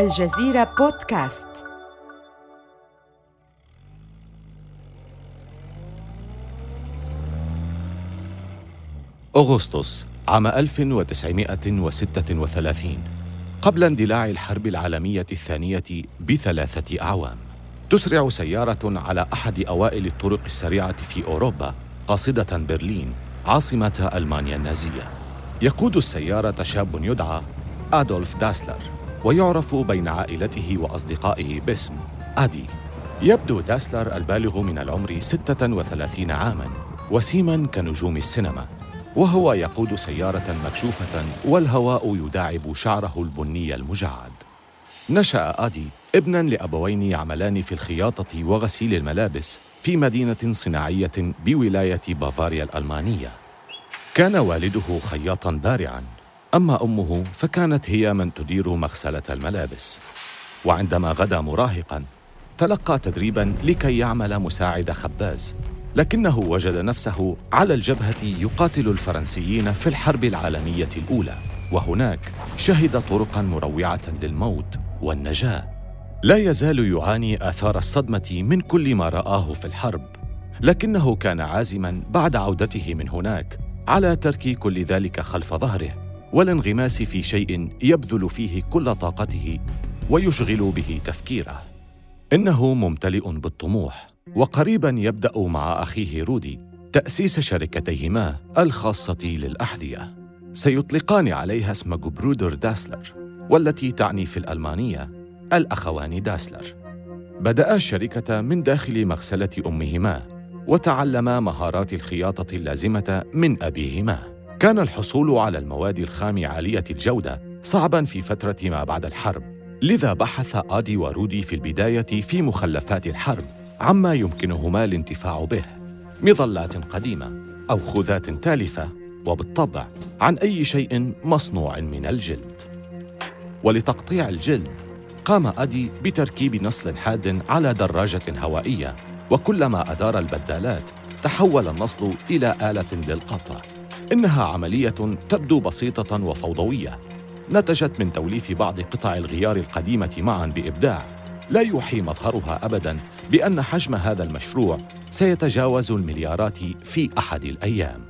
الجزيرة بودكاست. أغسطس عام 1936 قبل اندلاع الحرب العالمية الثانية بثلاثة أعوام. تسرع سيارة على أحد أوائل الطرق السريعة في أوروبا قاصدة برلين عاصمة ألمانيا النازية. يقود السيارة شاب يدعى أدولف داسلر. ويعرف بين عائلته وأصدقائه باسم أدي يبدو داسلر البالغ من العمر 36 عاماً وسيماً كنجوم السينما وهو يقود سيارة مكشوفة والهواء يداعب شعره البني المجعد. نشأ آدي ابناً لأبوين يعملان في الخياطة وغسيل الملابس في مدينة صناعية بولاية بافاريا الألمانية. كان والده خياطاً بارعاً أما أمه فكانت هي من تدير مغسلة الملابس. وعندما غدا مراهقاً تلقى تدريباً لكي يعمل مساعد خباز لكنه وجد نفسه على الجبهة يقاتل الفرنسيين في الحرب العالمية الأولى. وهناك شهد طرقاً مروعة للموت والنجاة. لا يزال يعاني آثار الصدمة من كل ما رآه في الحرب لكنه كان عازماً بعد عودته من هناك على ترك كل ذلك خلف ظهره. والانغماس في شيء يبذل فيه كل طاقته ويشغل به تفكيره. إنه ممتلئ بالطموح وقريبا يبدأ مع أخيه رودي تأسيس شركتيهما الخاصة للأحذية. سيطلقان عليها اسم جبرودر داسلر والتي تعني في الألمانية الأخوان داسلر. بدأ الشركة من داخل مغسلة أمهما وتعلما مهارات الخياطة اللازمة من أبيهما. كان الحصول على المواد الخام عالية الجودة صعبا في فترة ما بعد الحرب. لذا بحث آدي ورودي في البداية في مخلفات الحرب عما يمكنهما الانتفاع به. مظلات قديمة أو خوذات تالفة وبالطبع عن أي شيء مصنوع من الجلد. ولتقطيع الجلد قام آدي بتركيب نصل حاد على دراجة هوائية وكلما أدار البدالات تحول النصل إلى آلة للقطع. إنها عملية تبدو بسيطة وفوضوية. نتجت من توليف بعض قطع الغيار القديمة معا بإبداع. لا يوحي مظهرها ابدا بأن حجم هذا المشروع سيتجاوز المليارات في أحد الأيام.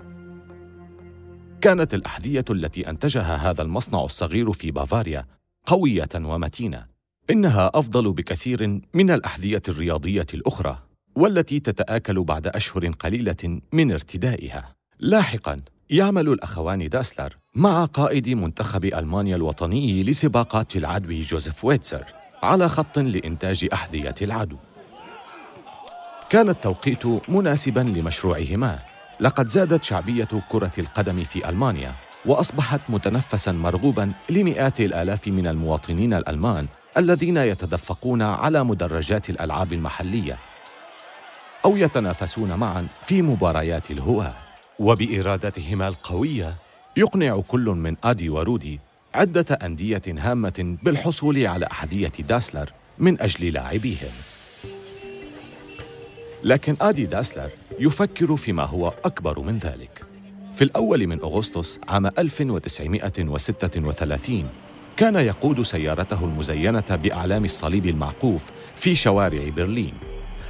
كانت الأحذية التي أنتجها هذا المصنع الصغير في بافاريا قوية ومتينة. إنها أفضل بكثير من الأحذية الرياضية الأخرى والتي تتآكل بعد أشهر قليلة من ارتدائها. لاحقا يعمل الأخوان داسلر مع قائد منتخب ألمانيا الوطني لسباقات العدو جوزيف ويتسر على خط لإنتاج أحذية العدو. كان التوقيت مناسبا لمشروعهما. لقد زادت شعبية كرة القدم في ألمانيا وأصبحت متنفسا مرغوبا لمئات الآلاف من المواطنين الألمان الذين يتدفقون على مدرجات الألعاب المحلية أو يتنافسون معا في مباريات الهواة. وبإرادتهما القوية يقنع كل من آدي ورودي عدة أندية هامة بالحصول على أحذية داسلر من أجل لاعبيهم. لكن آدي داسلر يفكر فيما هو أكبر من ذلك. في الأول من أغسطس عام 1936 كان يقود سيارته المزينة بأعلام الصليب المعقوف في شوارع برلين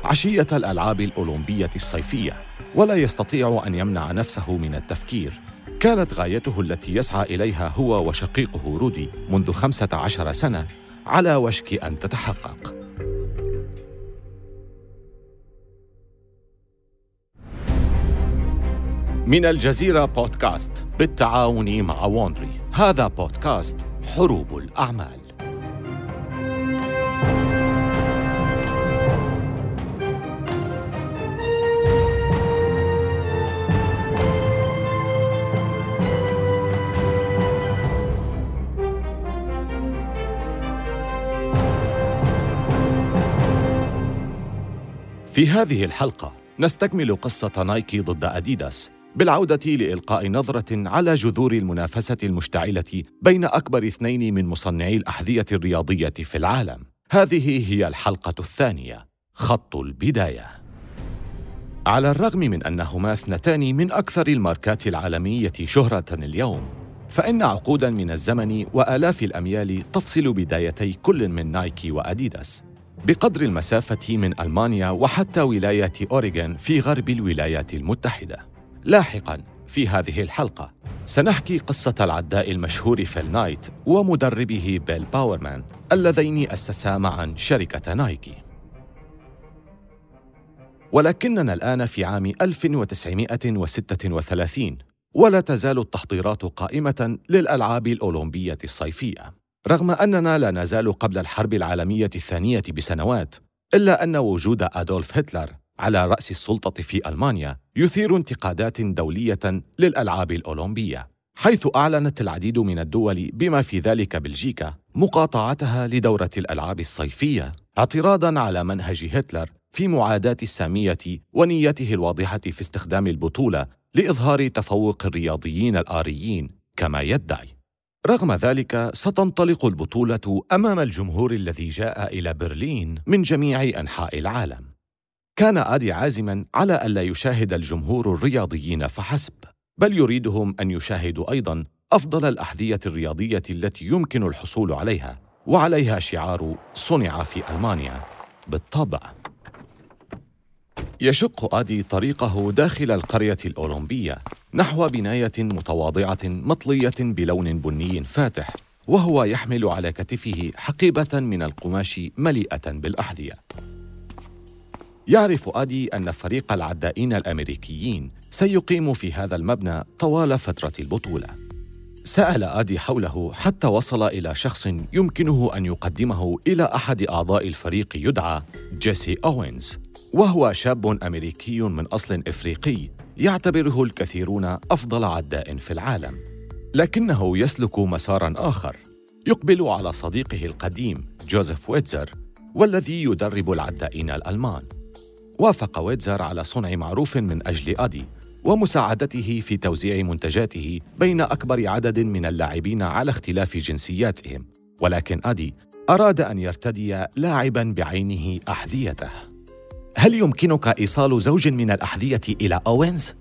عشية الألعاب الأولمبية الصيفية. ولا يستطيع أن يمنع نفسه من التفكير. كانت غايته التي يسعى إليها هو وشقيقه رودي منذ خمسة عشر سنة على وشك أن تتحقق. من الجزيرة بودكاست بالتعاون مع وونري. هذا بودكاست حروب الأعمال. في هذه الحلقة نستكمل قصة نايكي ضد أديداس بالعودة لإلقاء نظرة على جذور المنافسة المشتعلة بين أكبر اثنين من مصنعي الأحذية الرياضية في العالم. هذه هي الحلقة الثانية، خط البداية. على الرغم من أنهما اثنتان من أكثر الماركات العالمية شهرة اليوم، فإن عقودا من الزمن وآلاف الأميال تفصل بدايتي كل من نايكي وأديداس بقدر المسافة من ألمانيا وحتى ولاية أوريغون في غرب الولايات المتحدة. لاحقاً في هذه الحلقة سنحكي قصة العداء المشهور فيل نايت ومدربه بيل باورمان اللذين أسسا معا شركة نايكي. ولكننا الآن في عام 1936 ولا تزال التحضيرات قائمة للألعاب الأولمبية الصيفية. رغم أننا لا نزال قبل الحرب العالمية الثانية بسنوات إلا أن وجود أدولف هتلر على رأس السلطة في ألمانيا يثير انتقادات دولية للألعاب الأولمبية حيث أعلنت العديد من الدول بما في ذلك بلجيكا مقاطعتها لدورة الألعاب الصيفية اعتراضاً على منهج هتلر في معاداة السامية ونيته الواضحة في استخدام البطولة لإظهار تفوق الرياضيين الآريين كما يدعي. رغم ذلك ستنطلق البطولة أمام الجمهور الذي جاء إلى برلين من جميع أنحاء العالم. كان آدي عازما على ألا يشاهد الجمهور الرياضيين فحسب بل يريدهم أن يشاهدوا أيضا أفضل الأحذية الرياضية التي يمكن الحصول عليها وعليها شعار صنع في ألمانيا بالطبع. يشق آدي طريقه داخل القرية الأولمبية نحو بناية متواضعة مطلية بلون بني فاتح وهو يحمل على كتفه حقيبة من القماش مليئة بالأحذية يعرف آدي أن فريق العدائين الأمريكيين سيقيم في هذا المبنى طوال فترة البطولة. سأل آدي حوله حتى وصل إلى شخص يمكنه أن يقدمه إلى أحد أعضاء الفريق يدعى جيسي أوينز، وهو شاب أمريكي من أصل إفريقي يعتبره الكثيرون أفضل عداء في العالم. لكنه يسلك مسارا آخر، يقبل على صديقه القديم جوزيف ويتزر والذي يدرب العدائين الألمان. وافق ويتزر على صنع معروف من أجل أدي ومساعدته في توزيع منتجاته بين أكبر عدد من اللاعبين على اختلاف جنسياتهم ولكن أدي أراد أن يرتدي لاعبا بعينه أحذيته هل يمكنك إيصال زوج من الأحذية إلى أوينز؟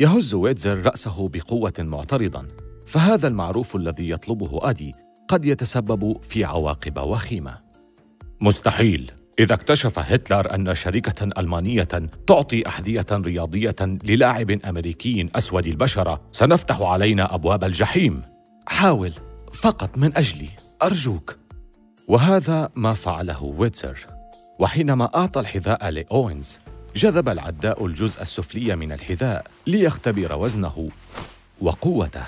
يهز ويتزر رأسه بقوة معترضا فهذا المعروف الذي يطلبه أدي قد يتسبب في عواقب وخيمة. مستحيل. إذا اكتشف هتلر أن شركة ألمانية تعطي أحذية رياضية للاعب أمريكي أسود البشرة سنفتح علينا أبواب الجحيم. حاول فقط من أجلي. أرجوك. وهذا ما فعله ويتزر. وحينما أعطى الحذاء لأوينز جذب العداء الجزء السفلي من الحذاء ليختبر وزنه وقوته.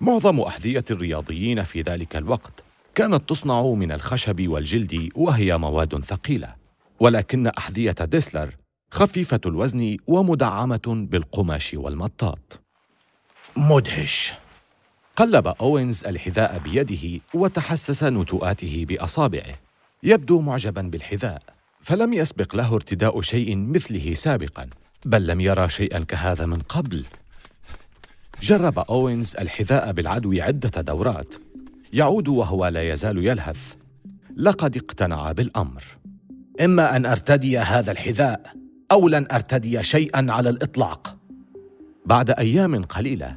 معظم أحذية الرياضيين في ذلك الوقت كانت تصنع من الخشب والجلد وهي مواد ثقيلة ولكن أحذية ديسلر خفيفة الوزن ومدعمة بالقماش والمطاط. مدهش. قلب أوينز الحذاء بيده وتحسس نتوءاته بأصابعه يبدو معجبا بالحذاء. فلم يسبق له ارتداء شيء مثله سابقا بل لم يرى شيئا كهذا من قبل. جرب أوينز الحذاء بالعدو عدة دورات. يعود وهو لا يزال يلهث. لقد اقتنع بالأمر. إما أن أرتدي هذا الحذاء أو لن أرتدي شيئا على الإطلاق. بعد أيام قليلة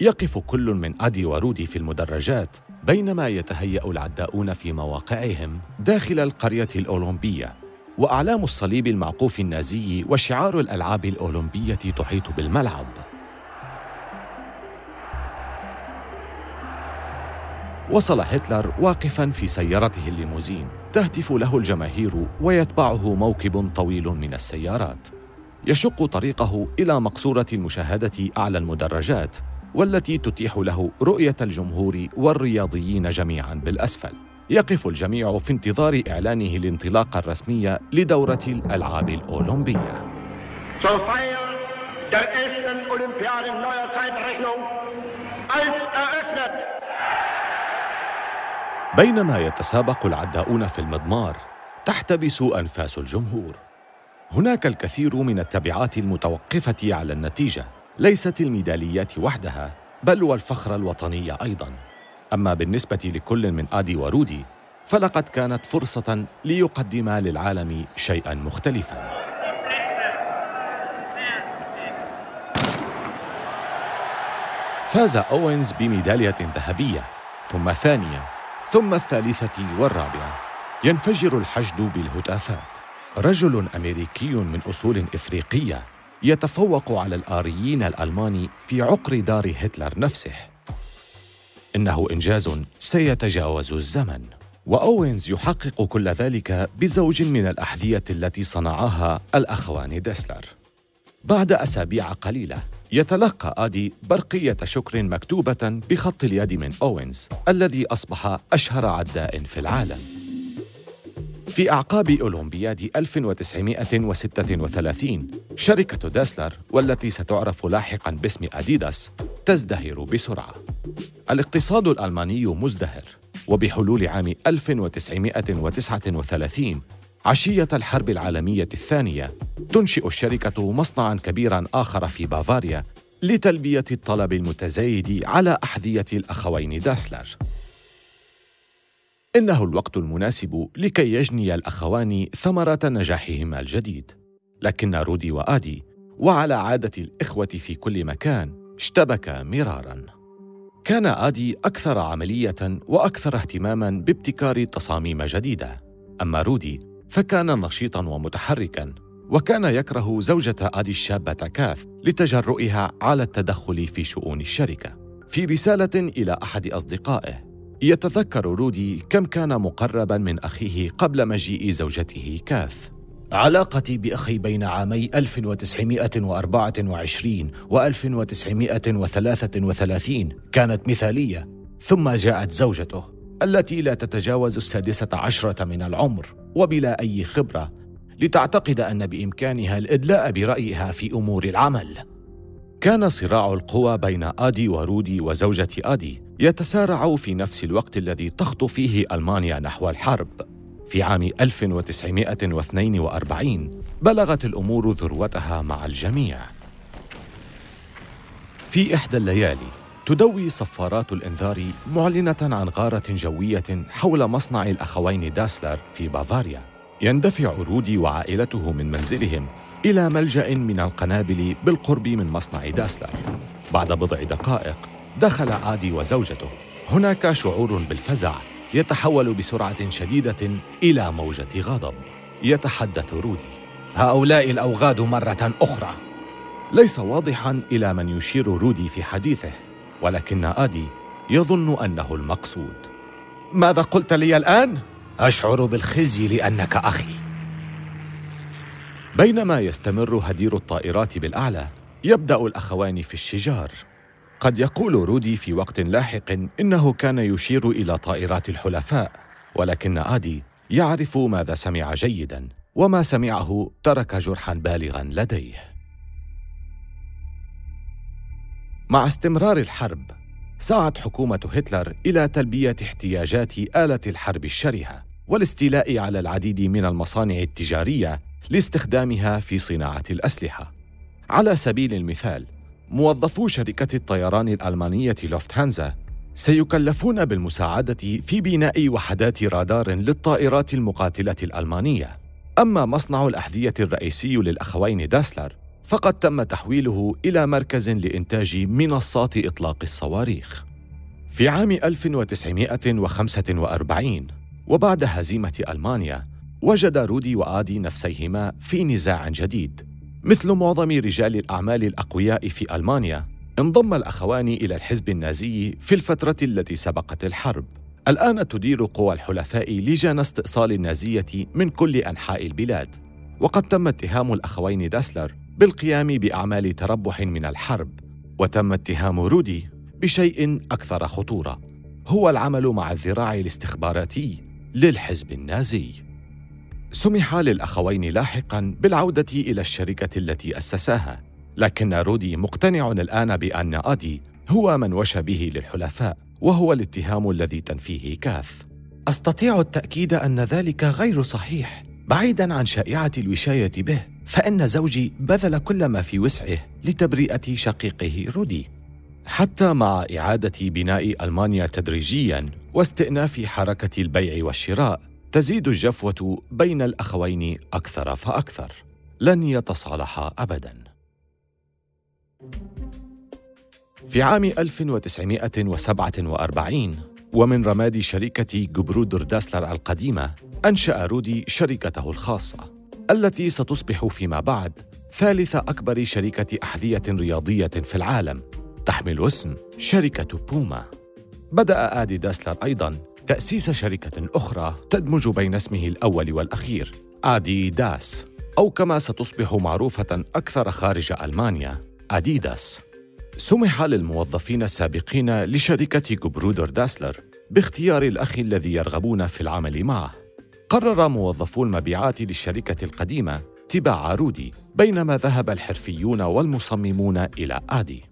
يقف كل من أدي ورودي في المدرجات بينما يتهيأ العداؤون في مواقعهم داخل القرية الأولمبية. وأعلام الصليب المعقوف النازي وشعار الألعاب الأولمبية تحيط بالملعب. وصل هتلر واقفا في سيارته الليموزين تهتف له الجماهير ويتبعه موكب طويل من السيارات. يشق طريقه إلى مقصورة المشاهدة أعلى المدرجات والتي تتيح له رؤية الجمهور والرياضيين جميعا بالأسفل. يقف الجميع في انتظار إعلانه الانطلاق الرسمي لدورة الألعاب الأولمبية. Der ersten Olympiade neuer Zeitrechnung als eröffnet. بينما يتسابق العداؤون في المضمار تحتبس أنفاس الجمهور. هناك الكثير من التبعات المتوقفة على النتيجة ليست الميداليات وحدها بل والفخر الوطني أيضا. أما بالنسبة لكل من آدي ورودي فلقد كانت فرصة ليقدما للعالم شيئا مختلفا. فاز أوينز بميدالية ذهبية ثم ثانية ثم الثالثة والرابعة. ينفجر الحشد بالهتافات. رجل أمريكي من أصول إفريقية يتفوق على الآريين الألمان في عقر دار هتلر نفسه. إنه إنجاز سيتجاوز الزمن. وأوينز يحقق كل ذلك بزوج من الأحذية التي صنعها الأخوان ديسلر بعد أسابيع قليلة يتلقى آدي برقية شكر مكتوبة بخط اليد من أوينز الذي أصبح أشهر عداء في العالم. في أعقاب أولمبياد 1936 شركة داسلر والتي ستعرف لاحقاً باسم أديداس تزدهر بسرعة. الاقتصاد الألماني مزدهر وبحلول عام 1939 عشية الحرب العالمية الثانية تنشئ الشركة مصنعاً كبيراً آخر في بافاريا لتلبية الطلب المتزايد على أحذية الأخوين داسلر. إنه الوقت المناسب لكي يجني الأخوان ثمرة نجاحهما الجديد، لكن رودي وآدي وعلى عادة الإخوة في كل مكان اشتبكا مراراً. كان آدي أكثر عملية وأكثر اهتماماً بابتكار تصاميم جديدة، أما رودي فكان نشيطاً ومتحركاً وكان يكره زوجة آدي الشابة كاث لتجرؤها على التدخل في شؤون الشركة. في رسالة إلى أحد أصدقائه، يتذكر رودي كم كان مقربا من أخيه قبل مجيء زوجته كاث. علاقتي بأخي بين عامي 1924 و 1933 كانت مثالية، ثم جاءت زوجته التي لا تتجاوز السادسة عشرة من العمر وبلا أي خبرة لتعتقد أن بإمكانها الإدلاء برأيها في أمور العمل. كان صراع القوى بين آدي ورودي وزوجة آدي يتسارع في نفس الوقت الذي تخطو فيه ألمانيا نحو الحرب. في عام 1942 بلغت الأمور ذروتها مع الجميع. في إحدى الليالي تدوي صفارات الإنذار معلنة عن غارة جوية حول مصنع الأخوين داسلر في بافاريا. يندفع رودي وعائلته من منزلهم إلى ملجأ من القنابل بالقرب من مصنع داسلر. بعد بضع دقائق دخل آدي وزوجته. هناك شعور بالفزع. يتحول بسرعة شديدة إلى موجة غضب. يتحدث رودي. هؤلاء الأوغاد مرة أخرى. ليس واضحا إلى من يشير رودي في حديثه ولكن آدي يظن أنه المقصود. ماذا قلت لي الآن؟ أشعر بالخزي لأنك أخي. بينما يستمر هدير الطائرات بالأعلى يبدأ الأخوان في الشجار. قد يقول رودي في وقت لاحق إنه كان يشير إلى طائرات الحلفاء ولكن آدي يعرف ماذا سمع جيدا وما سمعه ترك جرحا بالغا لديه. مع استمرار الحرب سعت حكومة هتلر إلى تلبية احتياجات آلة الحرب الشرهة والاستيلاء على العديد من المصانع التجارية لاستخدامها في صناعة الأسلحة. على سبيل المثال موظفو شركة الطيران الألمانية لوفتهانزا سيكلفون بالمساعدة في بناء وحدات رادار للطائرات المقاتلة الألمانية. أما مصنع الأحذية الرئيسي للأخوين داسلر فقد تم تحويله إلى مركز لإنتاج منصات إطلاق الصواريخ. في عام 1945 وبعد هزيمة ألمانيا وجد رودي وآدي نفسيهما في نزاع جديد. مثل معظم رجال الأعمال الأقوياء في ألمانيا انضم الأخوان إلى الحزب النازي في الفترة التي سبقت الحرب. الآن تدير قوى الحلفاء لجان استئصال النازية من كل أنحاء البلاد. وقد تم اتهام الأخوين داسلر بالقيام بأعمال تربح من الحرب وتم اتهام رودي بشيء أكثر خطورة. هو العمل مع الذراع الاستخباراتي للحزب النازي. سمح للأخوين لاحقا بالعودة إلى الشركة التي أسساها. لكن رودي مقتنع الآن بأن آدي هو من وشى به للحلفاء وهو الاتهام الذي تنفيه كاث. أستطيع التأكيد أن ذلك غير صحيح. بعيدا عن شائعة الوشاية به فإن زوجي بذل كل ما في وسعه لتبرئة شقيقه رودي. حتى مع إعادة بناء ألمانيا تدريجياً واستئناف حركة البيع والشراء تزيد الجفوة بين الأخوين أكثر فأكثر. لن يتصالحا أبداً. في عام 1947 ومن رماد شركة جبرودر داسلر القديمة أنشأ رودي شركته الخاصة التي ستصبح فيما بعد ثالث أكبر شركة أحذية رياضية في العالم تحمل اسم شركة بوما. بدأ آدي داسلر أيضاً تأسيس شركة أخرى تدمج بين اسمه الأول والأخير آدي داس أو كما ستصبح معروفة أكثر خارج ألمانيا أديداس. سمح للموظفين السابقين لشركة جبرودر داسلر باختيار الأخ الذي يرغبون في العمل معه. قرر موظفو المبيعات للشركة القديمة اتباع رودي بينما ذهب الحرفيون والمصممون إلى آدي.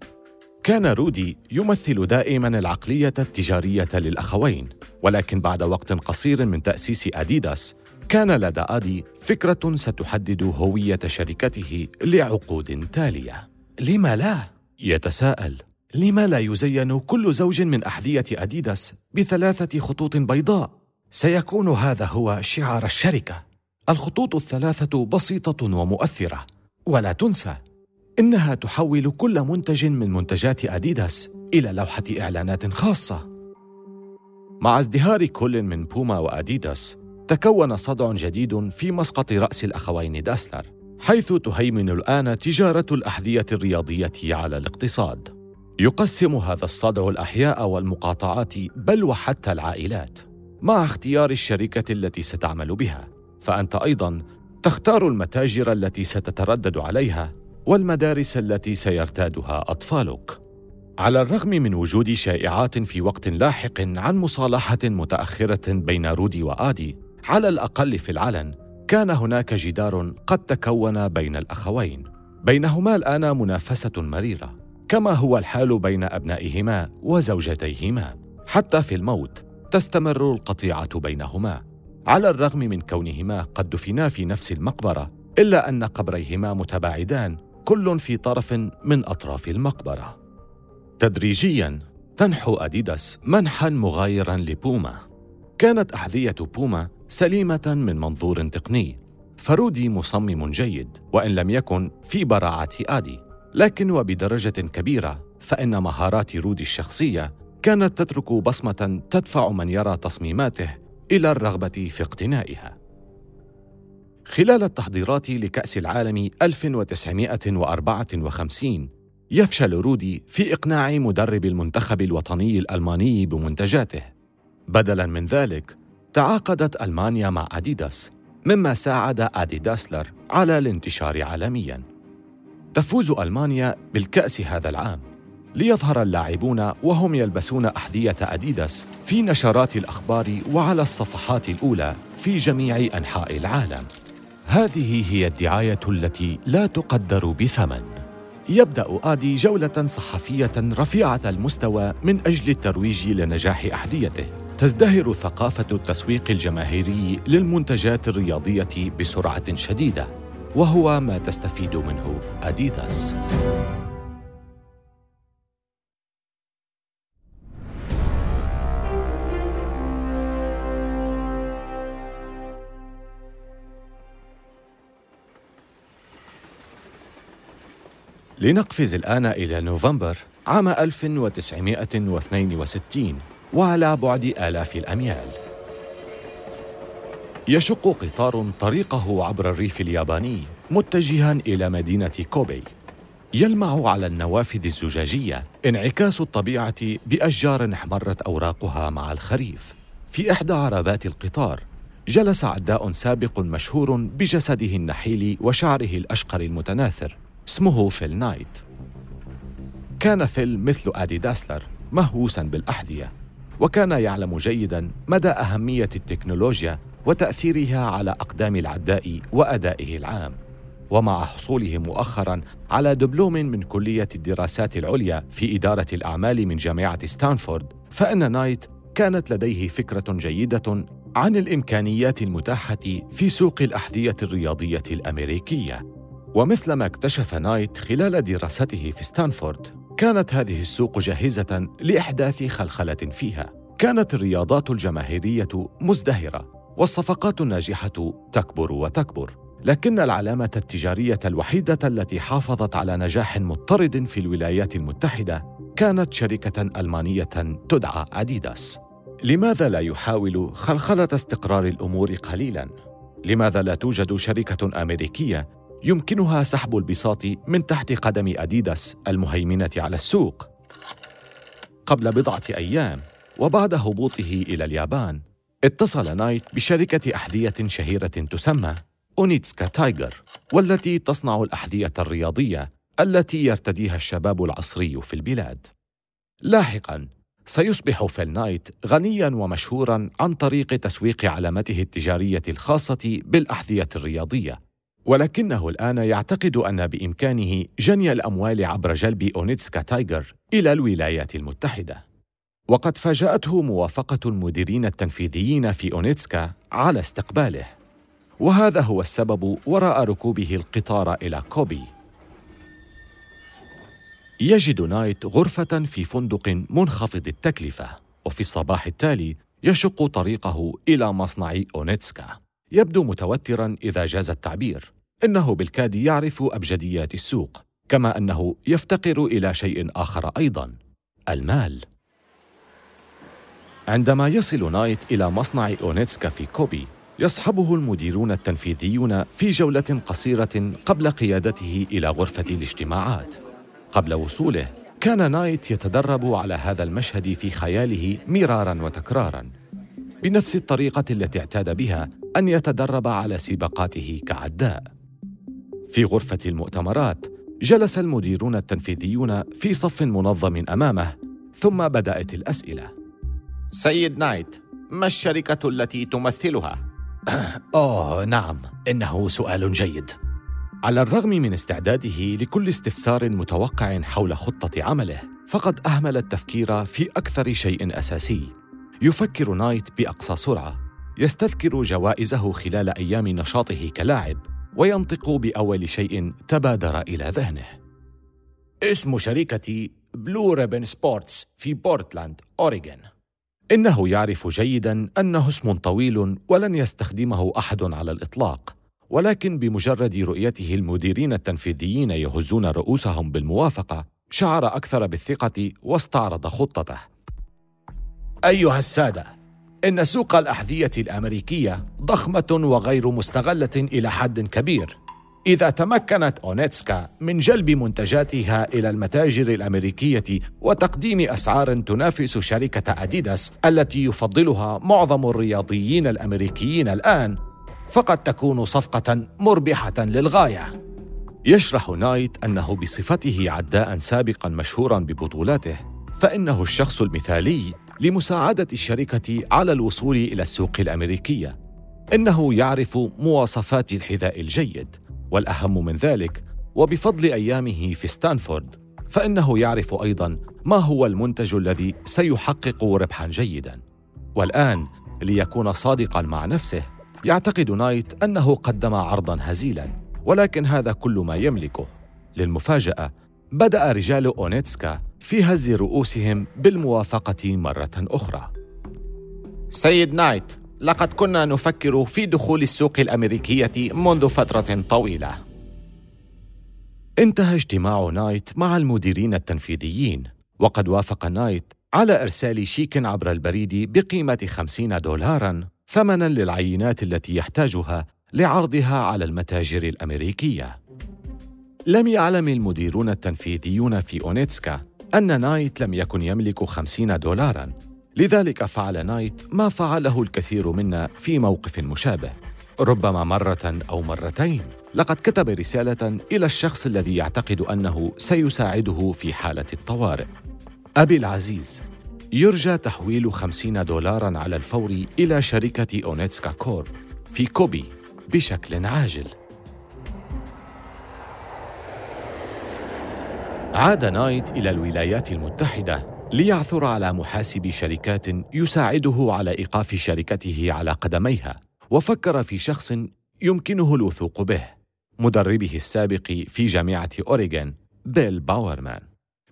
كان رودي يمثل دائما العقلية التجارية للأخوين ولكن بعد وقت قصير من تأسيس أديداس كان لدى آدي فكرة ستحدد هوية شركته لعقود تالية لما لا؟ يتساءل لما لا يزين كل زوج من أحذية أديداس بثلاثة خطوط بيضاء؟ سيكون هذا هو شعار الشركة الخطوط الثلاثة بسيطة ومؤثرة ولا تنسى إنها تحول كل منتج من منتجات أديداس إلى لوحة إعلانات خاصة. مع ازدهار كل من بوما وأديداس تكون صدع جديد في مسقط رأس الأخوين داسلر حيث تهيمن الآن تجارة الأحذية الرياضية على الاقتصاد. يقسم هذا الصدع الأحياء والمقاطعات بل وحتى العائلات مع اختيار الشركة التي ستعمل بها. فأنت أيضاً تختار المتاجر التي ستتردد عليها والمدارس التي سيرتادها أطفالك. على الرغم من وجود شائعات في وقت لاحق عن مصالحة متأخرة بين رودي وآدي على الأقل في العلن كان هناك جدار قد تكون بين الأخوين. بينهما الآن منافسة مريرة كما هو الحال بين أبنائهما وزوجتيهما. حتى في الموت تستمر القطيعة بينهما. على الرغم من كونهما قد دفنا في نفس المقبرة إلا أن قبريهما متباعدان كل في طرف من أطراف المقبرة. تدريجيا تنحو أديداس منحا مغايرا لبوما. كانت أحذية بوما سليمة من منظور تقني. فرودي مصمم جيد وإن لم يكن في براعة آدي. لكن وبدرجة كبيرة فإن مهارات رودي الشخصية كانت تترك بصمة تدفع من يرى تصميماته إلى الرغبة في اقتنائها. خلال التحضيرات لكأس العالم 1954 يفشل رودي في إقناع مدرب المنتخب الوطني الألماني بمنتجاته. بدلاً من ذلك تعاقدت ألمانيا مع أديداس مما ساعد أديداسلر على الانتشار عالمياً. تفوز ألمانيا بالكأس هذا العام ليظهر اللاعبون وهم يلبسون أحذية أديداس في نشرات الأخبار وعلى الصفحات الأولى في جميع أنحاء العالم. هذه هي الدعاية التي لا تقدر بثمن. يبدأ آدي جولة صحفية رفيعة المستوى من أجل الترويج لنجاح أحذيته تزدهر ثقافة التسويق الجماهيري للمنتجات الرياضية بسرعة شديدة وهو ما تستفيد منه أديداس. لنقفز الآن إلى نوفمبر عام 1962 وعلى بعد آلاف الأميال. يشق قطار طريقه عبر الريف الياباني متجها إلى مدينة كوبي يلمع على النوافذ الزجاجية. انعكاس الطبيعة بأشجار احمرت أوراقها مع الخريف. في إحدى عربات القطار جلس عداء سابق مشهور بجسده النحيل وشعره الأشقر المتناثر. اسمه فيل نايت. كان فيل مثل آدي داسلر مهووسا بالأحذية وكان يعلم جيدا مدى أهمية التكنولوجيا وتأثيرها على أقدام العداء وأدائه العام. ومع حصوله مؤخرا على دبلوم من كلية الدراسات العليا في إدارة الأعمال من جامعة ستانفورد فإن نايت كانت لديه فكرة جيدة عن الإمكانيات المتاحة في سوق الأحذية الرياضية الأمريكية. ومثل ما اكتشف نايت خلال دراسته في ستانفورد كانت هذه السوق جاهزة لإحداث خلخلة فيها. كانت الرياضات الجماهيرية مزدهرة والصفقات الناجحة تكبر وتكبر. لكن العلامة التجارية الوحيدة التي حافظت على نجاح مضطرد في الولايات المتحدة كانت شركة ألمانية تدعى أديداس. لماذا لا يحاول خلخلة استقرار الأمور قليلاً؟ لماذا لا توجد شركة أمريكية يمكنها سحب البساط من تحت قدم أديداس المهيمنة على السوق؟ قبل بضعة أيام وبعد هبوطه إلى اليابان اتصل نايت بشركة أحذية شهيرة تسمى أونيتسكا تايجر والتي تصنع الأحذية الرياضية التي يرتديها الشباب العصري في البلاد لاحقاً سيصبح فيل نايت غنياً ومشهوراً عن طريق تسويق علامته التجارية الخاصة بالأحذية الرياضية ولكنه الآن يعتقد أن بإمكانه جني الأموال عبر جلب أونيتسكا تايجر إلى الولايات المتحدة. وقد فاجأته موافقة المديرين التنفيذيين في أونيتسكا على استقباله. وهذا هو السبب وراء ركوبه القطار إلى كوبي. يجد نايت غرفة في فندق منخفض التكلفة وفي الصباح التالي يشق طريقه إلى مصنع أونيتسكا. يبدو متوترا إذا جاز التعبير. إنه بالكاد يعرف أبجديات السوق كما أنه يفتقر إلى شيء آخر أيضا المال. عندما يصل نايت إلى مصنع أونيتسكا في كوبي يصحبه المديرون التنفيذيون في جولة قصيرة قبل قيادته إلى غرفة الاجتماعات. قبل وصوله كان نايت يتدرب على هذا المشهد في خياله مرارا وتكرارا. بنفس الطريقة التي اعتاد بها أن يتدرب على سباقاته كعداء. في غرفة المؤتمرات جلس المديرون التنفيذيون في صف منظم أمامه ثم بدأت الأسئلة. سيد نايت ما الشركة التي تمثلها؟ آه نعم إنه سؤال جيد. على الرغم من استعداده لكل استفسار متوقع حول خطة عمله فقد أهمل التفكير في أكثر شيء أساسي. يفكر نايت بأقصى سرعة يستذكر جوائزه خلال أيام نشاطه كلاعب. وينطق بأول شيء تبادر إلى ذهنه. اسم شركتي Blue Ribbon Sports في بورتلاند، أوريغون إنه يعرف جيدا أنه اسم طويل ولن يستخدمه أحد على الإطلاق ولكن بمجرد رؤيته المديرين التنفيذيين يهزون رؤوسهم بالموافقة شعر أكثر بالثقة واستعرض خطته. أيها السادة إن سوق الأحذية الأمريكية ضخمة وغير مستغلة إلى حد كبير إذا تمكنت أونيتسكا من جلب منتجاتها إلى المتاجر الأمريكية وتقديم أسعار تنافس شركة أديداس التي يفضلها معظم الرياضيين الأمريكيين الآن فقد تكون صفقة مربحة للغاية. يشرح نايت أنه بصفته عداء سابقا مشهورا ببطولاته فإنه الشخص المثالي لمساعدة الشركة على الوصول إلى السوق الأمريكية. إنه يعرف مواصفات الحذاء الجيد والأهم من ذلك وبفضل أيامه في ستانفورد فإنه يعرف أيضا ما هو المنتج الذي سيحقق ربحا جيدا. والآن ليكون صادقا مع نفسه يعتقد نايت أنه قدم عرضا هزيلا ولكن هذا كل ما يملكه للمفاجأة بدأ رجال أونيتسكا في هز رؤوسهم بالموافقة مرة أخرى. سيد نايت لقد كنا نفكر في دخول السوق الأمريكية منذ فترة طويلة. انتهى اجتماع نايت مع المديرين التنفيذيين وقد وافق نايت على إرسال شيك عبر البريد بقيمة خمسين دولاراً ثمنا للعينات التي يحتاجها لعرضها على المتاجر الأمريكية. لم يعلم المديرون التنفيذيون في أونيتسكا أن نايت لم يكن يملك خمسين دولارا. لذلك فعل نايت ما فعله الكثير منا في موقف مشابه. ربما مرة أو مرتين. لقد كتب رسالة إلى الشخص الذي يعتقد أنه سيساعده في حالة الطوارئ. أبي العزيز يرجى تحويل خمسين دولارا على الفور إلى شركة أونيتسكا كور في كوبي بشكل عاجل. عاد نايت إلى الولايات المتحدة ليعثر على محاسب شركات يساعده على إيقاف شركته على قدميها وفكر في شخص يمكنه الوثوق به مدربه السابق في جامعة أوريغون بيل باورمان.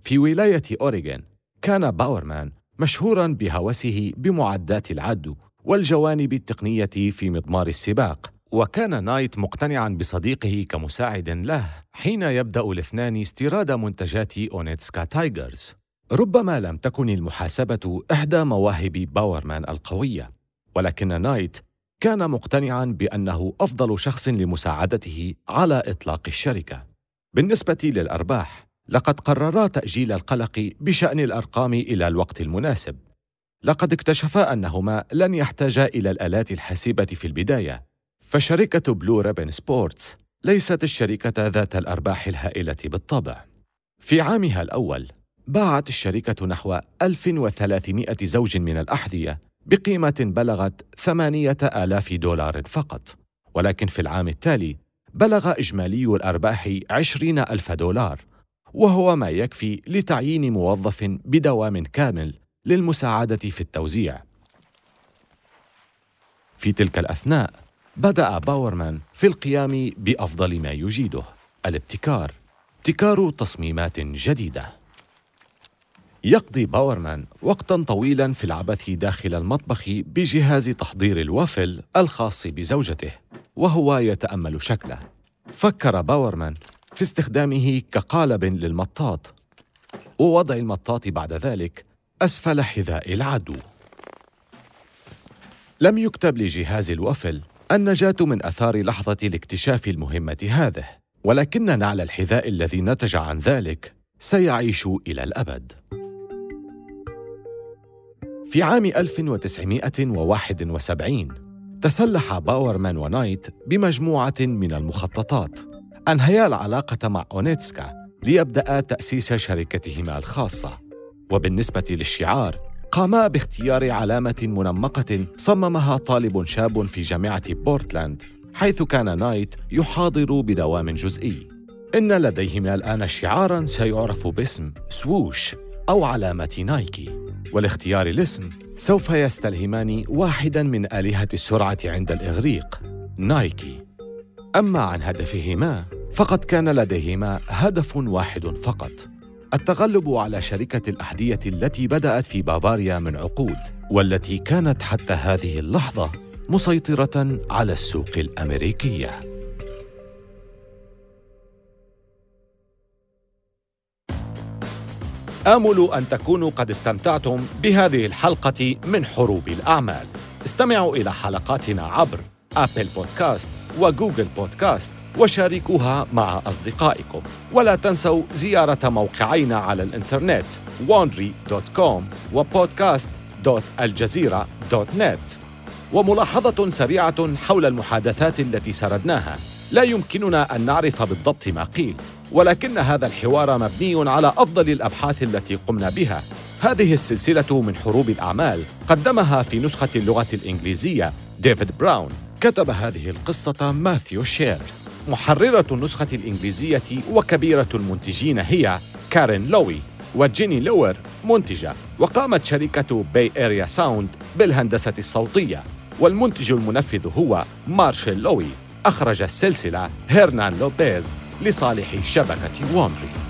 في ولاية أوريغون كان باورمان مشهورا بهوسه بمعدات العدو والجوانب التقنية في مضمار السباق. وكان نايت مقتنعا بصديقه كمساعد له حين يبدأ الاثنان استيراد منتجات أونيتسكا تايجرز ربما لم تكن المحاسبة إحدى مواهب باورمان القوية، ولكن نايت كان مقتنعا بأنه أفضل شخص لمساعدته على إطلاق الشركة. بالنسبة للأرباح، لقد قررا تأجيل القلق بشأن الأرقام إلى الوقت المناسب. لقد اكتشفا أنهما لن يحتاجا إلى الآلات الحاسبة في البداية، فشركة بلو ريبن سبورتس ليست الشركة ذات الأرباح الهائلة بالطبع. في عامها الأول، باعت الشركة نحو 1300 زوج من الأحذية بقيمة بلغت ثمانية آلاف دولار فقط ولكن في العام التالي بلغ إجمالي الأرباح عشرين ألف دولار وهو ما يكفي لتعيين موظف بدوام كامل للمساعدة في التوزيع في تلك الأثناء بدأ باورمان في القيام بأفضل ما يجيده الابتكار ابتكار تصميمات جديدة. يقضي باورمان وقتا طويلا في العبث داخل المطبخ بجهاز تحضير الوافل الخاص بزوجته وهو يتأمل شكله. فكر باورمان في استخدامه كقالب للمطاط. ووضع المطاط بعد ذلك أسفل حذاء العدو. لم يكتب لجهاز الوافل النجاة من أثار لحظة الاكتشاف المهمة هذه. ولكن نعل الحذاء الذي نتج عن ذلك سيعيش إلى الأبد. في عام 1971 تسلح باورمان ونايت بمجموعة من المخططات أنهيا العلاقة مع أونيتسكا ليبدأ تأسيس شركتهما الخاصة. وبالنسبة للشعار قاما باختيار علامة منمقة صممها طالب شاب في جامعة بورتلاند حيث كان نايت يحاضر بدوام جزئي. إن لديهما الآن شعاراً سيعرف باسم سووش أو علامة نايكي. ولاختيار الاسم سوف يستلهمان واحدا من آلهة السرعة عند الإغريق نايكي. أما عن هدفهما فقد كان لديهما هدف واحد فقط. التغلب على شركة الأحذية التي بدأت في بافاريا من عقود والتي كانت حتى هذه اللحظة مسيطرة على السوق الأمريكية آمل أن تكونوا قد استمتعتم بهذه الحلقة من حروب الأعمال. استمعوا إلى حلقاتنا عبر أبل بودكاست وجوجل بودكاست وشاركوها مع أصدقائكم. ولا تنسوا زيارة موقعينا على الإنترنت wandry.com وبودكاست.الجزيرة.net وملاحظة سريعة حول المحادثات التي سردناها. لا يمكننا أن نعرف بالضبط ما قيل ولكن هذا الحوار مبني على أفضل الأبحاث التي قمنا بها. هذه السلسلة من حروب الأعمال قدمها في نسخة اللغة الإنجليزية ديفيد براون. كتب هذه القصة ماثيو شير محررة النسخة الإنجليزية وكبيرة المنتجين هي كارين لوي وجيني لوير منتجة. وقامت شركة باي اريا ساوند بالهندسة الصوتية والمنتج المنفذ هو مارشيل لوي. أخرج السلسلة هيرنان لوبيز لصالح شبكة وامري.